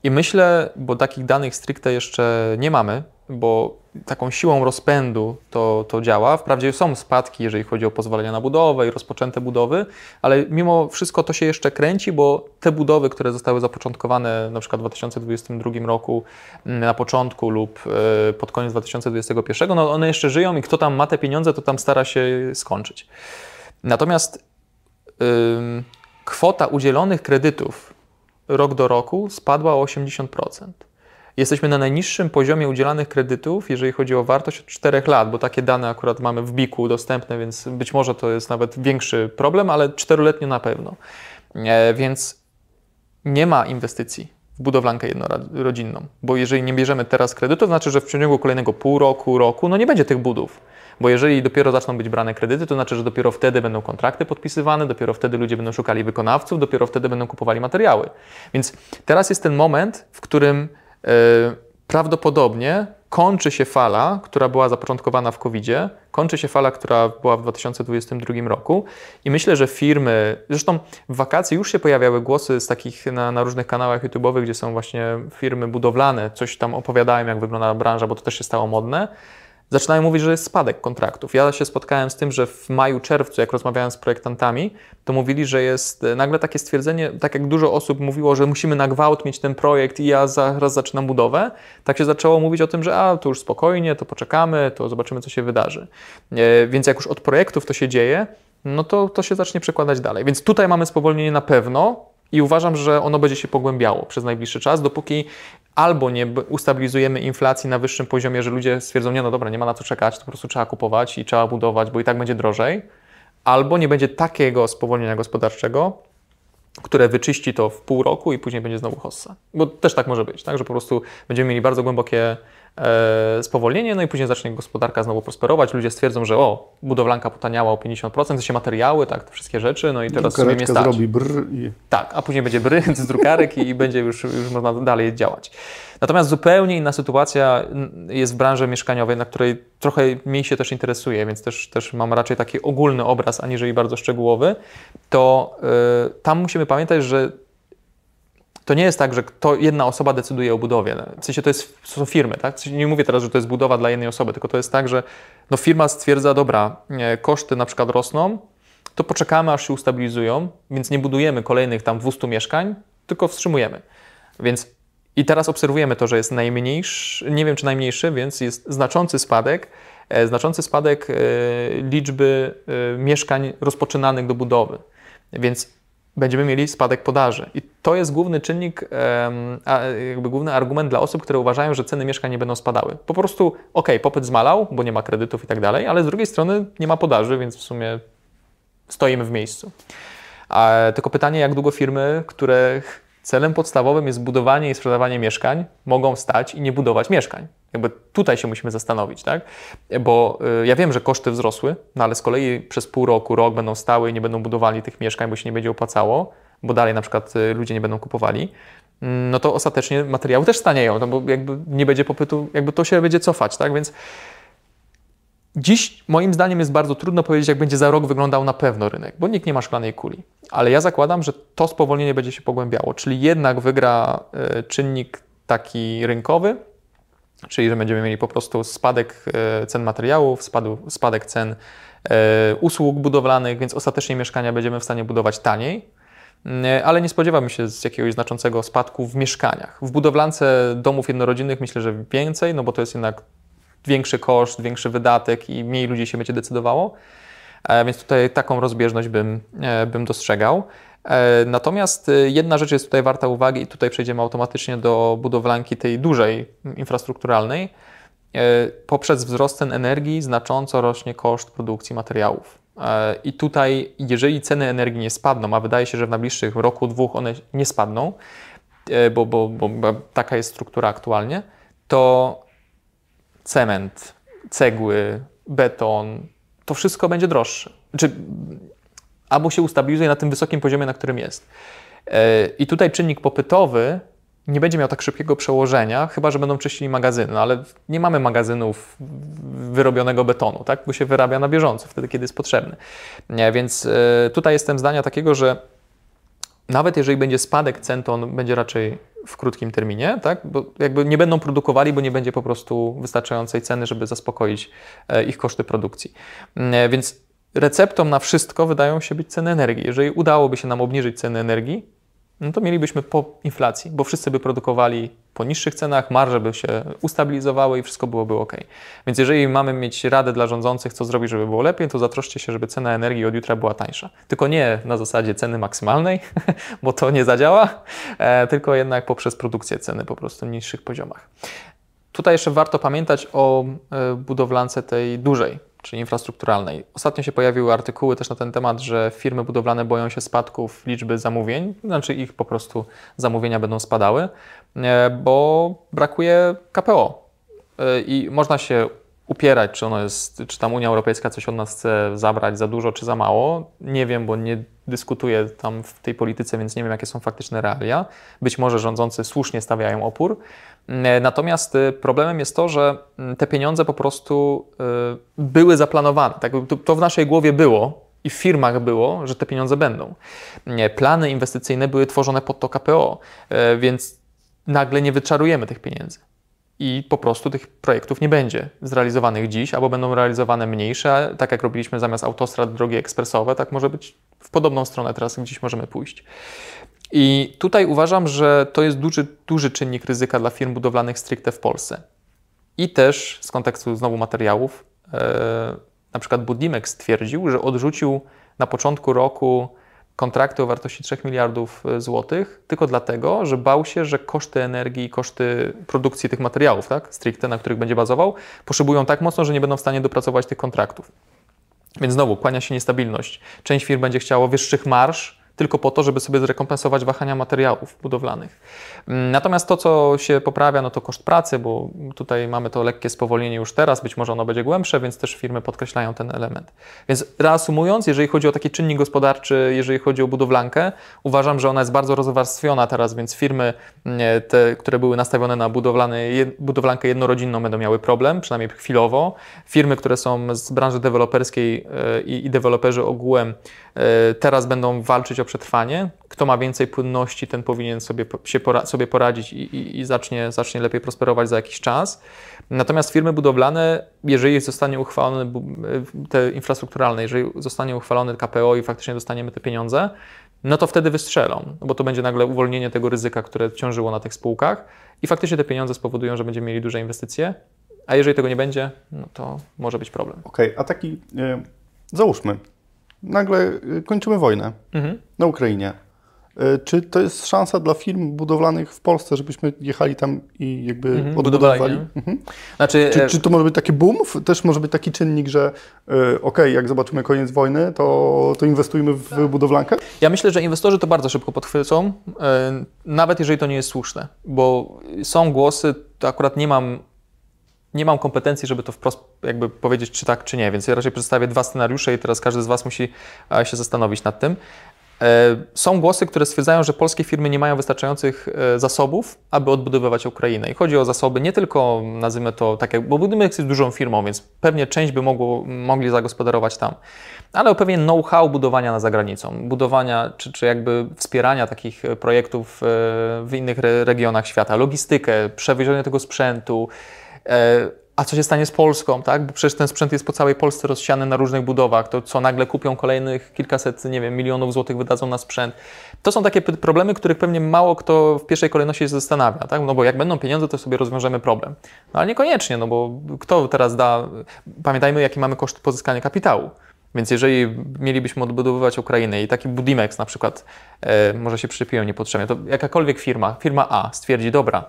I myślę, bo takich danych stricte jeszcze nie mamy, bo taką siłą rozpędu to, to działa. Wprawdzie są spadki, jeżeli chodzi o pozwolenia na budowę i rozpoczęte budowy, ale mimo wszystko to się jeszcze kręci, bo te budowy, które zostały zapoczątkowane na przykład w 2022 roku mm, na początku lub e, pod koniec 2021, no one jeszcze żyją i kto tam ma te pieniądze, to tam stara się skończyć. Natomiast kwota udzielonych kredytów rok do roku spadła o 80%. Jesteśmy na najniższym poziomie udzielanych kredytów, jeżeli chodzi o wartość od 4 lat, bo takie dane akurat mamy w BIK-u dostępne, więc być może to jest nawet większy problem, ale czteroletnio na pewno. E, więc nie ma inwestycji w budowlankę jednorodzinną, bo jeżeli nie bierzemy teraz kredytu, to znaczy, że w ciągu kolejnego pół roku, roku, no nie będzie tych budów. Bo jeżeli dopiero zaczną być brane kredyty, to znaczy, że dopiero wtedy będą kontrakty podpisywane, dopiero wtedy ludzie będą szukali wykonawców, dopiero wtedy będą kupowali materiały. Więc teraz jest ten moment, w którym prawdopodobnie kończy się fala, która była zapoczątkowana w COVID-zie, kończy się fala, która była w 2022 roku. I myślę, że firmy, zresztą w wakacje już się pojawiały głosy z takich na, na różnych kanałach YouTube'owych, gdzie są właśnie firmy budowlane, coś tam opowiadają, jak wygląda branża, bo to też się stało modne, zaczynają mówić, że jest spadek kontraktów. Ja się spotkałem z tym, że w maju, czerwcu, jak rozmawiałem z projektantami, to mówili, że jest e, nagle takie stwierdzenie, tak jak dużo osób mówiło, że musimy na gwałt mieć ten projekt i ja zaraz zaczynam budowę, tak się zaczęło mówić o tym, że a, to już spokojnie, to poczekamy, to zobaczymy, co się wydarzy. E, więc jak już od projektów to się dzieje, no to to się zacznie przekładać dalej. Więc tutaj mamy spowolnienie na pewno, i uważam, że ono będzie się pogłębiało przez najbliższy czas, dopóki albo nie ustabilizujemy inflacji na wyższym poziomie, że ludzie stwierdzą, nie no dobra, nie ma na co czekać, to po prostu trzeba kupować i trzeba budować, bo i tak będzie drożej, albo nie będzie takiego spowolnienia gospodarczego, które wyczyści to w pół roku i później będzie znowu hossa. Bo też tak może być, tak? że po prostu będziemy mieli bardzo głębokie spowolnienie, no i później zacznie gospodarka znowu prosperować. Ludzie stwierdzą, że o, budowlanka potaniała o 50%, to się materiały, tak, te wszystkie rzeczy, no i teraz sobie mnie stać. zrobi brr i... Tak, a później będzie bry z drukarek i będzie już, już można dalej działać. Natomiast zupełnie inna sytuacja jest w branży mieszkaniowej, na której trochę mniej się też interesuje, więc też, też mam raczej taki ogólny obraz, aniżeli bardzo szczegółowy, to yy, tam musimy pamiętać, że to nie jest tak, że jedna osoba decyduje o budowie. W sensie to, jest, to są firmy, tak? nie mówię teraz, że to jest budowa dla jednej osoby, tylko to jest tak, że no firma stwierdza, dobra, koszty na przykład rosną, to poczekamy, aż się ustabilizują, więc nie budujemy kolejnych tam 200 mieszkań, tylko wstrzymujemy. Więc i teraz obserwujemy to, że jest najmniejszy, nie wiem czy najmniejszy, więc jest znaczący spadek, e, znaczący spadek e, liczby e, mieszkań rozpoczynanych do budowy. Więc będziemy mieli spadek podaży. I to jest główny czynnik, jakby główny argument dla osób, które uważają, że ceny mieszkań nie będą spadały. Po prostu, ok, popyt zmalał, bo nie ma kredytów i tak dalej, ale z drugiej strony nie ma podaży, więc w sumie stoimy w miejscu. tylko pytanie, jak długo firmy, które celem podstawowym jest budowanie i sprzedawanie mieszkań, mogą stać i nie budować mieszkań. Jakby tutaj się musimy zastanowić, tak? Bo y, ja wiem, że koszty wzrosły, no ale z kolei przez pół roku, rok będą stały i nie będą budowali tych mieszkań, bo się nie będzie opłacało, bo dalej na przykład y, ludzie nie będą kupowali, mm, no to ostatecznie materiały też stanieją, no bo jakby nie będzie popytu, jakby to się będzie cofać, tak? Więc Dziś moim zdaniem jest bardzo trudno powiedzieć, jak będzie za rok wyglądał na pewno rynek, bo nikt nie ma szklanej kuli. Ale ja zakładam, że to spowolnienie będzie się pogłębiało, czyli jednak wygra y, czynnik taki rynkowy, czyli że będziemy mieli po prostu spadek e, cen materiałów, spadek cen e, usług budowlanych, więc ostatecznie mieszkania będziemy w stanie budować taniej. Mm, ale nie spodziewamy się z jakiegoś znaczącego spadku w mieszkaniach. W budowlance domów jednorodzinnych myślę, że więcej, no bo to jest jednak większy koszt, większy wydatek i mniej ludzi się będzie decydowało. Więc tutaj taką rozbieżność bym, bym dostrzegał. E, natomiast e, jedna rzecz jest tutaj warta uwagi i tutaj przejdziemy automatycznie do budowlanki tej dużej infrastrukturalnej. E, poprzez wzrost cen energii znacząco rośnie koszt produkcji materiałów. I tutaj, jeżeli ceny energii nie spadną, a wydaje się, że w najbliższych roku, dwóch one nie spadną, bo, bo, bo taka jest struktura aktualnie, to cement, cegły, beton, to wszystko będzie droższe. Czy albo się ustabilizuje na tym wysokim poziomie, na którym jest. E, I tutaj czynnik popytowy nie będzie miał tak szybkiego przełożenia, chyba że będą czyścili magazyny, ale nie mamy magazynów wyrobionego betonu, tak? bo się wyrabia na bieżąco, wtedy kiedy jest potrzebny. Nie, więc e, tutaj jestem zdania takiego, że nawet jeżeli będzie spadek cen, to on będzie raczej w krótkim terminie, tak? bo jakby nie będą produkowali, bo nie będzie po prostu wystarczającej ceny, żeby zaspokoić e, ich koszty produkcji. Więc receptą na wszystko wydają się być ceny energii. Jeżeli udałoby się nam obniżyć ceny energii, no to mielibyśmy po inflacji, bo wszyscy by produkowali po niższych cenach, marże by się ustabilizowały i wszystko byłoby ok. Więc jeżeli mamy mieć radę dla rządzących, co zrobić, żeby było lepiej, to zatroszcie się, żeby cena energii od jutra była tańsza. Tylko nie na zasadzie ceny maksymalnej, bo to nie zadziała, e, tylko jednak poprzez produkcję ceny po prostu w niższych poziomach. Tutaj jeszcze warto pamiętać o e, budowlance tej dużej, czyli infrastrukturalnej. Ostatnio się pojawiły artykuły też na ten temat, że firmy budowlane boją się spadków liczby zamówień, znaczy ich po prostu zamówienia będą spadały, e, bo brakuje KPO. E, I można się upierać, czy ono jest, czy tam Unia Europejska coś od nas chce zabrać za dużo, czy za mało. Nie wiem, bo nie dyskutuję tam w tej polityce, więc nie wiem, jakie są faktyczne realia. Być może rządzący słusznie stawiają opór. E, natomiast e, problemem jest to, że mm, te pieniądze po prostu e, były zaplanowane. Tak, to w naszej głowie było i w firmach było, że te pieniądze będą. Plany inwestycyjne były tworzone pod to KPO, więc nagle nie wyczarujemy tych pieniędzy. I po prostu tych projektów nie będzie zrealizowanych dziś, albo będą realizowane mniejsze, tak jak robiliśmy zamiast autostrad drogi ekspresowe, tak może być w podobną stronę teraz gdzieś możemy pójść. I tutaj uważam, że to jest duży, duży czynnik ryzyka dla firm budowlanych stricte w Polsce. I też z kontekstu znowu materiałów, e, na przykład Budimek stwierdził, że odrzucił na początku roku kontrakty o wartości 3 miliardów e, złotych tylko dlatego, że bał się, że koszty energii i koszty produkcji tych materiałów, tak, stricte, na których będzie bazował, poszybują tak mocno, że nie będą w stanie dopracować tych kontraktów. Więc znowu kłania się niestabilność. Część firm będzie chciało wyższych marsz, tylko po to, żeby sobie zrekompensować wahania materiałów budowlanych. Mm, natomiast to, co się poprawia, no to koszt pracy, bo tutaj mamy to lekkie spowolnienie już teraz, być może ono będzie głębsze, więc też firmy podkreślają ten element. Więc reasumując, jeżeli chodzi o taki czynnik gospodarczy, jeżeli chodzi o budowlankę, uważam, że ona jest bardzo rozwarstwiona teraz, więc firmy, mm, te, które były nastawione na budowlankę jednorodzinną, będą miały problem, przynajmniej chwilowo. Firmy, które są z branży deweloperskiej e, i, i deweloperzy ogółem, teraz będą walczyć o przetrwanie. Kto ma więcej płynności, ten powinien sobie, się pora sobie poradzić i, i, i, zacznie, zacznie lepiej prosperować za jakiś czas. Natomiast firmy budowlane, jeżeli zostanie uchwalone te infrastrukturalne, jeżeli zostanie uchwalone KPO i faktycznie dostaniemy te pieniądze, no to wtedy wystrzelą, bo to będzie nagle uwolnienie tego ryzyka, które ciążyło na tych spółkach i faktycznie te pieniądze spowodują, że będziemy mieli duże inwestycje, a jeżeli tego nie będzie, no to może być problem. Okej, okay, a taki, yy, załóżmy, nagle y, kończymy wojnę mhm. na Ukrainie. Y, czy to jest szansa dla firm budowlanych w Polsce, żebyśmy jechali tam i jakby mhm, odbudowali? Mhm. Znaczy, czy, e, czy, to może być taki boom? Też może być taki czynnik, że y, ok, jak zobaczymy koniec wojny, to, to inwestujmy w budowlankę? Ja myślę, że inwestorzy to bardzo szybko podchwycą, nawet jeżeli to nie jest słuszne, bo są głosy, to akurat nie mam nie mam kompetencji, żeby to wprost jakby powiedzieć, czy tak, czy nie, więc ja raczej przedstawię dwa scenariusze i teraz każdy z Was musi e, się zastanowić nad tym. E, są głosy, które stwierdzają, że polskie firmy nie mają wystarczających e, zasobów, aby odbudowywać Ukrainę. I chodzi o zasoby nie tylko, nazwijmy to tak, jak, bo Budymek jest dużą firmą, więc pewnie część by mogło, mogli zagospodarować tam, ale o pewien know-how budowania na zagranicą, budowania czy, czy jakby wspierania takich projektów w innych regionach świata, logistykę, przewiezienie tego sprzętu, a co się stanie z Polską, tak? Bo przecież ten sprzęt jest po całej Polsce rozsiany na różnych budowach, to co nagle kupią kolejnych kilkaset, nie wiem, milionów złotych wydadzą na sprzęt. To są takie problemy, których pewnie mało kto w pierwszej kolejności się zastanawia, tak? No bo jak będą pieniądze, to sobie rozwiążemy problem. No ale niekoniecznie, no bo kto teraz da... Pamiętajmy, jaki mamy koszt pozyskania kapitału. Więc jeżeli mielibyśmy odbudowywać Ukrainę i taki Budimex na przykład, e, może się przypiją niepotrzebnie, to jakakolwiek firma, firma A stwierdzi, dobra,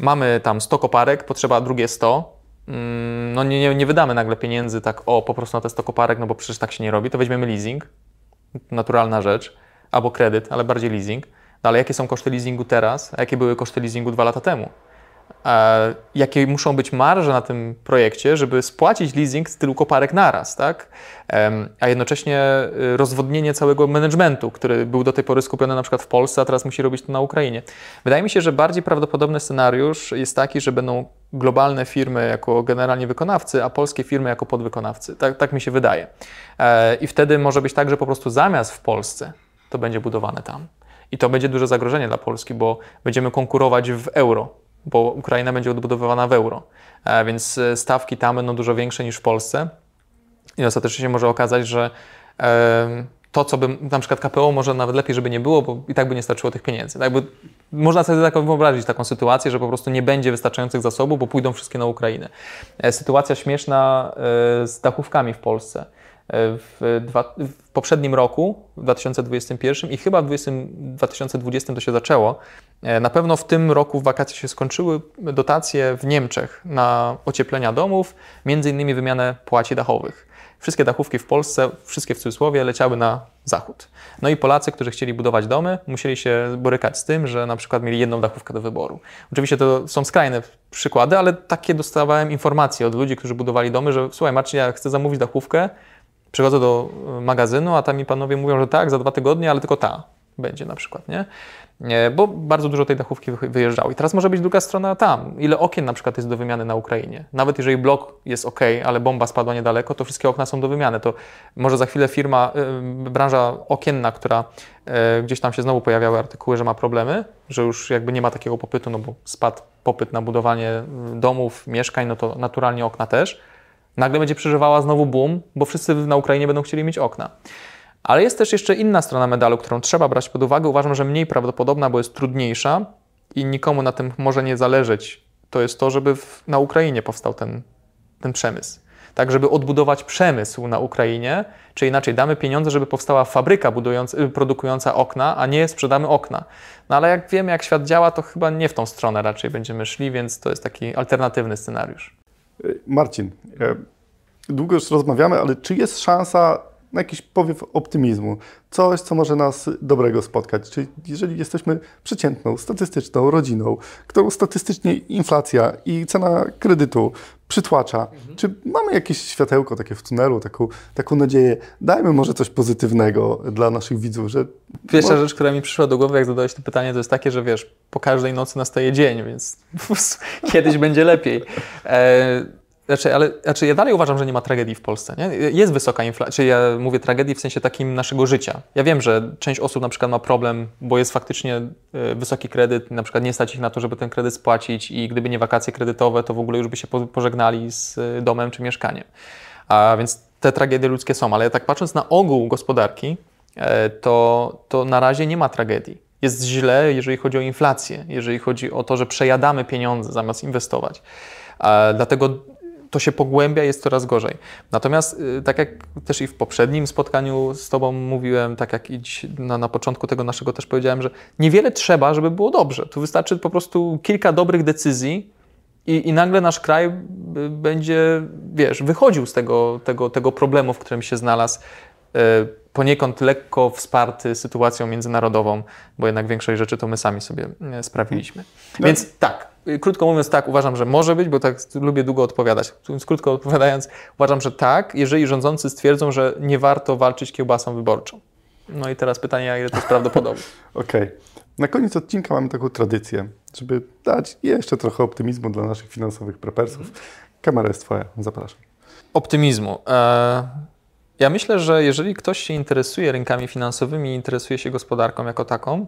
mamy tam 100 koparek, potrzeba drugie 100, mm, no nie, nie, nie wydamy nagle pieniędzy tak o po prostu na te 100 koparek, no bo przecież tak się nie robi, to weźmiemy leasing, naturalna rzecz, albo kredyt, ale bardziej leasing. No ale jakie są koszty leasingu teraz, a jakie były koszty leasingu dwa lata temu? E, jakie muszą być marże na tym projekcie, żeby spłacić leasing z tylu koparek naraz, tak? a jednocześnie y, rozwodnienie całego managementu, który był do tej pory skupiony na przykład w Polsce, a teraz musi robić to na Ukrainie. Wydaje mi się, że bardziej prawdopodobny scenariusz jest taki, że będą globalne firmy jako generalnie wykonawcy, a polskie firmy jako podwykonawcy. Tak, tak mi się wydaje. E, I wtedy może być tak, że po prostu zamiast w Polsce to będzie budowane tam. I to będzie duże zagrożenie dla Polski, bo będziemy konkurować w euro bo Ukraina będzie odbudowywana w euro, e, więc e, stawki tam będą dużo większe niż w Polsce i ostatecznie się może okazać, że to, co by na przykład KPO może nawet lepiej, żeby nie było, bo i tak by nie starczyło tych pieniędzy. Tak by, można sobie tak wyobrazić taką sytuację, że po prostu nie będzie wystarczających zasobów, bo pójdą wszystkie na Ukrainę. E, sytuacja śmieszna z dachówkami w Polsce. W, dwa, w, poprzednim roku, w 2021 i chyba w 2020 to się zaczęło. E, na pewno w tym roku w wakacje się skończyły dotacje w Niemczech na ocieplenia domów, między innymi wymianę płaci dachowych. Wszystkie dachówki w Polsce, wszystkie w cudzysłowie, leciały na zachód. No i Polacy, którzy chcieli budować domy, musieli się borykać z tym, że na przykład mieli jedną dachówkę do wyboru. Oczywiście to są skrajne przykłady, ale takie dostawałem informacje od ludzi, którzy budowali domy, że słuchaj Marcin, ja chcę zamówić dachówkę, Przychodzę do e, magazynu, a tam mi panowie mówią, że tak, za dwa tygodnie, ale tylko ta będzie na przykład, nie? Bo bardzo dużo tej dachówki wyjeżdżało. I teraz może być druga strona tam. Ile okien na przykład jest do wymiany na Ukrainie? Nawet jeżeli blok jest ok, ale bomba spadła niedaleko, to wszystkie okna są do wymiany. To może za chwilę firma, e, branża okienna, która e, gdzieś tam się znowu pojawiały artykuły, że ma problemy, że już jakby nie ma takiego popytu, no bo spadł popyt na budowanie domów, mieszkań, no to naturalnie okna też nagle będzie przeżywała znowu boom, bo wszyscy na Ukrainie będą chcieli mieć okna. Ale jest też jeszcze inna strona medalu, którą trzeba brać pod uwagę. Uważam, że mniej prawdopodobna, bo jest trudniejsza i nikomu na tym może nie zależeć. To jest to, żeby w, na Ukrainie powstał ten, ten przemysł. Tak, żeby odbudować przemysł na Ukrainie, czy inaczej damy pieniądze, żeby powstała fabryka y, produkująca okna, a nie sprzedamy okna. No ale jak wiemy, jak świat działa, to chyba nie w tą stronę raczej będziemy szli, więc to jest taki alternatywny scenariusz. Marcin, e, długo już rozmawiamy, ale czy jest szansa na jakiś powiew optymizmu? Coś, co może nas dobrego spotkać? Czy jeżeli jesteśmy przeciętną, statystyczną rodziną, którą statystycznie inflacja i cena kredytu przytłacza, mhm. czy mamy jakieś światełko takie w tunelu, taką, taką nadzieję? Dajmy może coś pozytywnego dla naszych widzów, że... Pierwsza rzecz, która mi przyszła do głowy, jak zadałeś to pytanie, to jest takie, że wiesz, po każdej nocy nastaje dzień, więc kiedyś będzie lepiej. E znaczy, ale znaczy ja dalej uważam, że nie ma tragedii w Polsce. Nie? Jest wysoka inflacja, czyli ja mówię tragedii w sensie takim naszego życia. Ja wiem, że część osób na przykład ma problem, bo jest faktycznie e, wysoki kredyt, na przykład nie stać ich na to, żeby ten kredyt spłacić i gdyby nie wakacje kredytowe, to w ogóle już by się pożegnali z e, domem czy mieszkaniem. A więc te tragedie ludzkie są, ale tak patrząc na ogół gospodarki, e, to, to na razie nie ma tragedii. Jest źle, jeżeli chodzi o inflację, jeżeli chodzi o to, że przejadamy pieniądze zamiast inwestować. Dlatego to się pogłębia, jest coraz gorzej. Natomiast, y, tak jak też i w poprzednim spotkaniu z Tobą mówiłem, tak jak i na, na początku tego naszego też powiedziałem, że niewiele trzeba, żeby było dobrze. Tu wystarczy po prostu kilka dobrych decyzji i, i nagle nasz kraj y, będzie, wiesz, wychodził z tego, tego, tego problemu, w którym się znalazł y, poniekąd lekko wsparty sytuacją międzynarodową, bo jednak większość rzeczy to my sami sobie sprawiliśmy. No. Więc tak, krótko mówiąc, tak, uważam, że może być, bo tak lubię długo odpowiadać. Więc krótko odpowiadając, uważam, że tak, jeżeli rządzący stwierdzą, że nie warto walczyć kiełbasą wyborczą. No i teraz pytanie, ile to jest prawdopodobne. Okej. Okay. Na koniec odcinka mamy taką tradycję, żeby dać jeszcze trochę optymizmu dla naszych finansowych prepersów. Kamera jest Twoja, zapraszam. Optymizmu. E, ja myślę, że jeżeli ktoś się interesuje rynkami finansowymi i interesuje się gospodarką jako taką,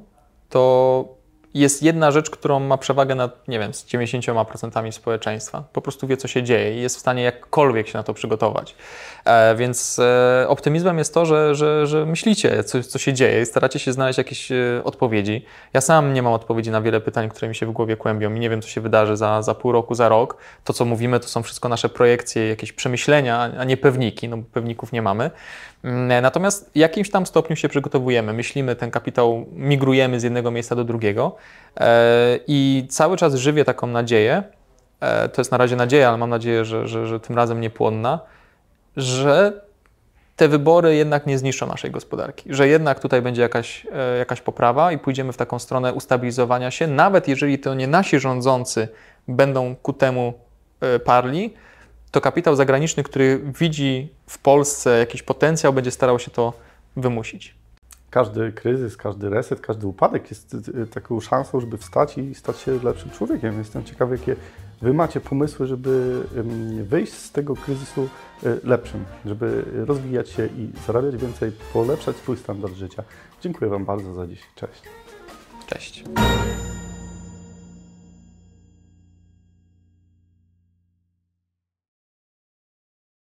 to jest jedna rzecz, którą ma przewagę nad, nie wiem, z 90% społeczeństwa. Po prostu wie, co się dzieje i jest w stanie jakkolwiek się na to przygotować. E, więc e, optymizmem jest to, że, że, że myślicie, co, co się dzieje i staracie się znaleźć jakieś e, odpowiedzi. Ja sam nie mam odpowiedzi na wiele pytań, które mi się w głowie kłębią i nie wiem, co się wydarzy za, za pół roku, za rok. To, co mówimy, to są wszystko nasze projekcje, jakieś przemyślenia, a nie pewniki, no bo pewników nie mamy. Mm, natomiast w jakimś tam stopniu się przygotowujemy, myślimy, ten kapitał migrujemy z jednego miejsca do drugiego e, i cały czas żywię taką nadzieję, e, to jest na razie nadzieja, ale mam nadzieję, że, że, że tym razem niepłonna, że te wybory jednak nie zniszczą naszej gospodarki, że jednak tutaj będzie jakaś, e, jakaś poprawa i pójdziemy w taką stronę ustabilizowania się, nawet jeżeli to nie nasi rządzący będą ku temu parli, to kapitał zagraniczny, który widzi w Polsce jakiś potencjał, będzie starał się to wymusić. Każdy kryzys, każdy reset, każdy upadek jest y, y, taką szansą, żeby wstać i stać się lepszym człowiekiem. Jestem ciekawy, jakie Wy macie pomysły, żeby wyjść z tego kryzysu y, lepszym, żeby rozwijać się i zarabiać więcej, polepszać swój standard życia. Dziękuję Wam bardzo za dziś. Cześć. Cześć.